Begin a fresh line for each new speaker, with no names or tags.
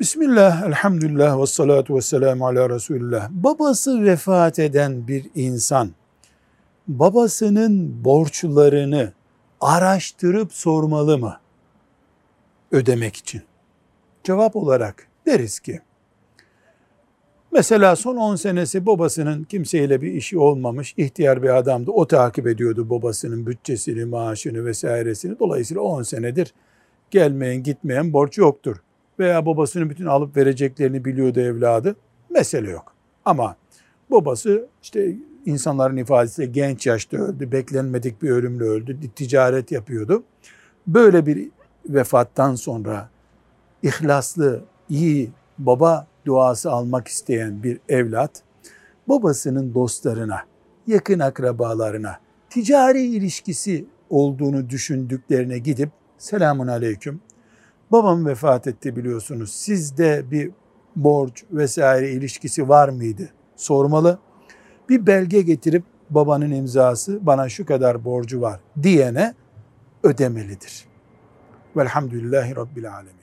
Bismillah, elhamdülillah ve salatu ve selamu ala Resulullah. Babası vefat eden bir insan, babasının borçlarını araştırıp sormalı mı? Ödemek için. Cevap olarak deriz ki, mesela son 10 senesi babasının kimseyle bir işi olmamış, ihtiyar bir adamdı. O takip ediyordu babasının bütçesini, maaşını vesairesini. Dolayısıyla 10 senedir gelmeyen gitmeyen borç yoktur veya babasının bütün alıp vereceklerini biliyordu evladı. Mesele yok. Ama babası işte insanların ifadesiyle genç yaşta öldü, beklenmedik bir ölümle öldü, ticaret yapıyordu. Böyle bir vefattan sonra ihlaslı, iyi baba duası almak isteyen bir evlat, babasının dostlarına, yakın akrabalarına, ticari ilişkisi olduğunu düşündüklerine gidip selamun aleyküm Babam vefat etti biliyorsunuz. Sizde bir borç vesaire ilişkisi var mıydı? Sormalı. Bir belge getirip babanın imzası bana şu kadar borcu var diyene ödemelidir. Velhamdülillahi Rabbil Alemin.